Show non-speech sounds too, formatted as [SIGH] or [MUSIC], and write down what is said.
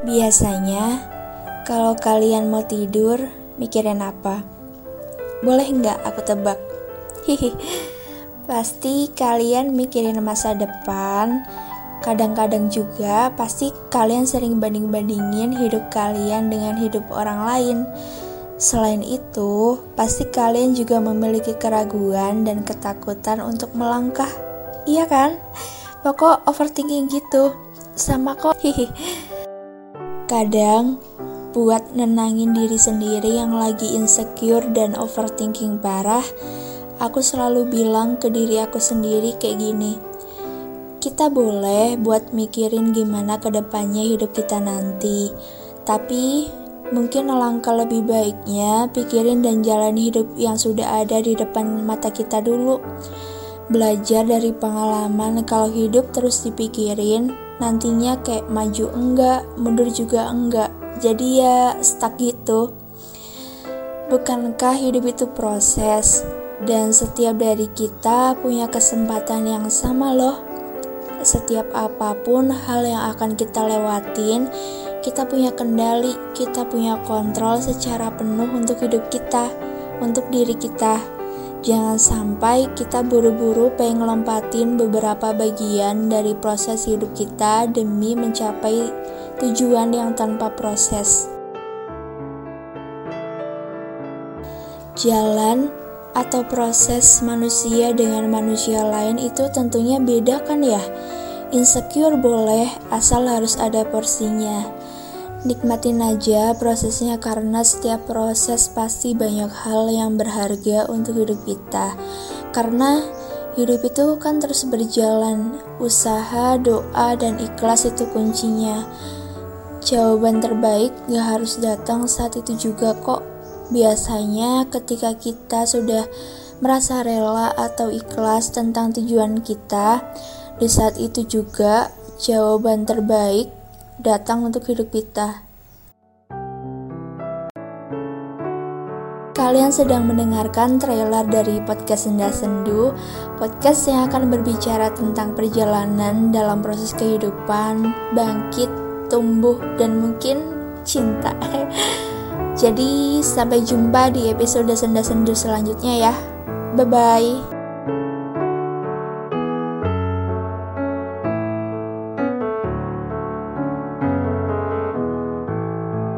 Biasanya, kalau kalian mau tidur, mikirin apa? Boleh nggak aku tebak? Hihi, pasti kalian mikirin masa depan. Kadang-kadang juga pasti kalian sering banding-bandingin hidup kalian dengan hidup orang lain. Selain itu, pasti kalian juga memiliki keraguan dan ketakutan untuk melangkah. Iya kan? Pokok overthinking gitu. Sama kok. Hihi. Kadang, buat nenangin diri sendiri yang lagi insecure dan overthinking parah, aku selalu bilang ke diri aku sendiri kayak gini. Kita boleh buat mikirin gimana ke depannya hidup kita nanti, tapi mungkin alangkah lebih baiknya pikirin dan jalani hidup yang sudah ada di depan mata kita dulu. Belajar dari pengalaman kalau hidup terus dipikirin, nantinya kayak maju enggak, mundur juga enggak. Jadi ya stuck gitu. Bukankah hidup itu proses dan setiap dari kita punya kesempatan yang sama loh. Setiap apa pun hal yang akan kita lewatin, kita punya kendali, kita punya kontrol secara penuh untuk hidup kita, untuk diri kita. Jangan sampai kita buru-buru pengen ngelompatin beberapa bagian dari proses hidup kita demi mencapai tujuan yang tanpa proses. Jalan atau proses manusia dengan manusia lain itu tentunya beda kan ya? Insecure boleh, asal harus ada porsinya. Nikmatin aja prosesnya karena setiap proses pasti banyak hal yang berharga untuk hidup kita. Karena hidup itu kan terus berjalan. Usaha, doa, dan ikhlas itu kuncinya. Jawaban terbaik gak harus datang saat itu juga kok. Biasanya ketika kita sudah merasa rela atau ikhlas tentang tujuan kita, di saat itu juga jawaban terbaik datang untuk hidup kita. Kalian sedang mendengarkan trailer dari podcast Senda Sendu, podcast yang akan berbicara tentang perjalanan dalam proses kehidupan, bangkit, tumbuh, dan mungkin cinta. [LAUGHS] Jadi, sampai jumpa di episode Senda Sendu selanjutnya ya. Bye bye.